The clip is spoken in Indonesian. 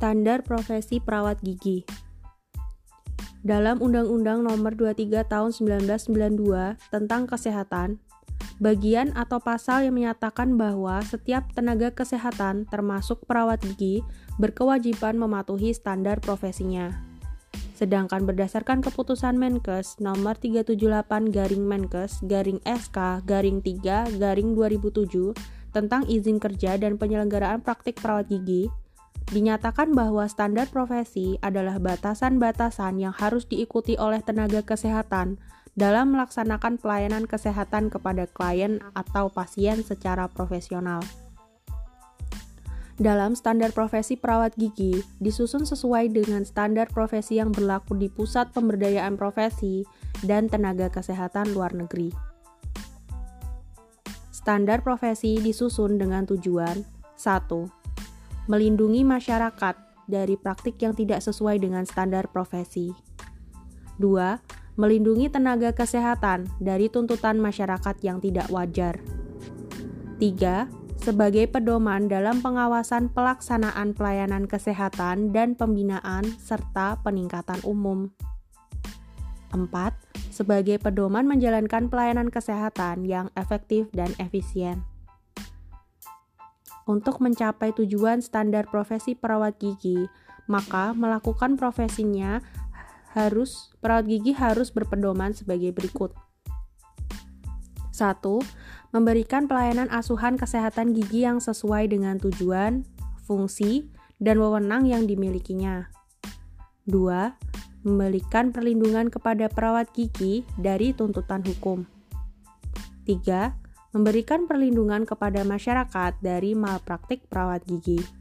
Standar Profesi Perawat Gigi Dalam Undang-Undang Nomor 23 Tahun 1992 tentang Kesehatan, bagian atau pasal yang menyatakan bahwa setiap tenaga kesehatan termasuk perawat gigi berkewajiban mematuhi standar profesinya. Sedangkan berdasarkan keputusan Menkes nomor 378 garing Menkes garing SK garing 3 garing 2007 tentang izin kerja dan penyelenggaraan praktik perawat gigi, Dinyatakan bahwa standar profesi adalah batasan-batasan yang harus diikuti oleh tenaga kesehatan dalam melaksanakan pelayanan kesehatan kepada klien atau pasien secara profesional. Dalam standar profesi perawat gigi, disusun sesuai dengan standar profesi yang berlaku di Pusat Pemberdayaan Profesi dan Tenaga Kesehatan Luar Negeri. Standar profesi disusun dengan tujuan 1 melindungi masyarakat dari praktik yang tidak sesuai dengan standar profesi. 2. Melindungi tenaga kesehatan dari tuntutan masyarakat yang tidak wajar. 3. Sebagai pedoman dalam pengawasan pelaksanaan pelayanan kesehatan dan pembinaan serta peningkatan umum. 4. Sebagai pedoman menjalankan pelayanan kesehatan yang efektif dan efisien. Untuk mencapai tujuan standar profesi perawat gigi, maka melakukan profesinya harus perawat gigi harus berpedoman sebagai berikut. 1. Memberikan pelayanan asuhan kesehatan gigi yang sesuai dengan tujuan, fungsi, dan wewenang yang dimilikinya. 2. Memberikan perlindungan kepada perawat gigi dari tuntutan hukum. 3 memberikan perlindungan kepada masyarakat dari malpraktik perawat gigi.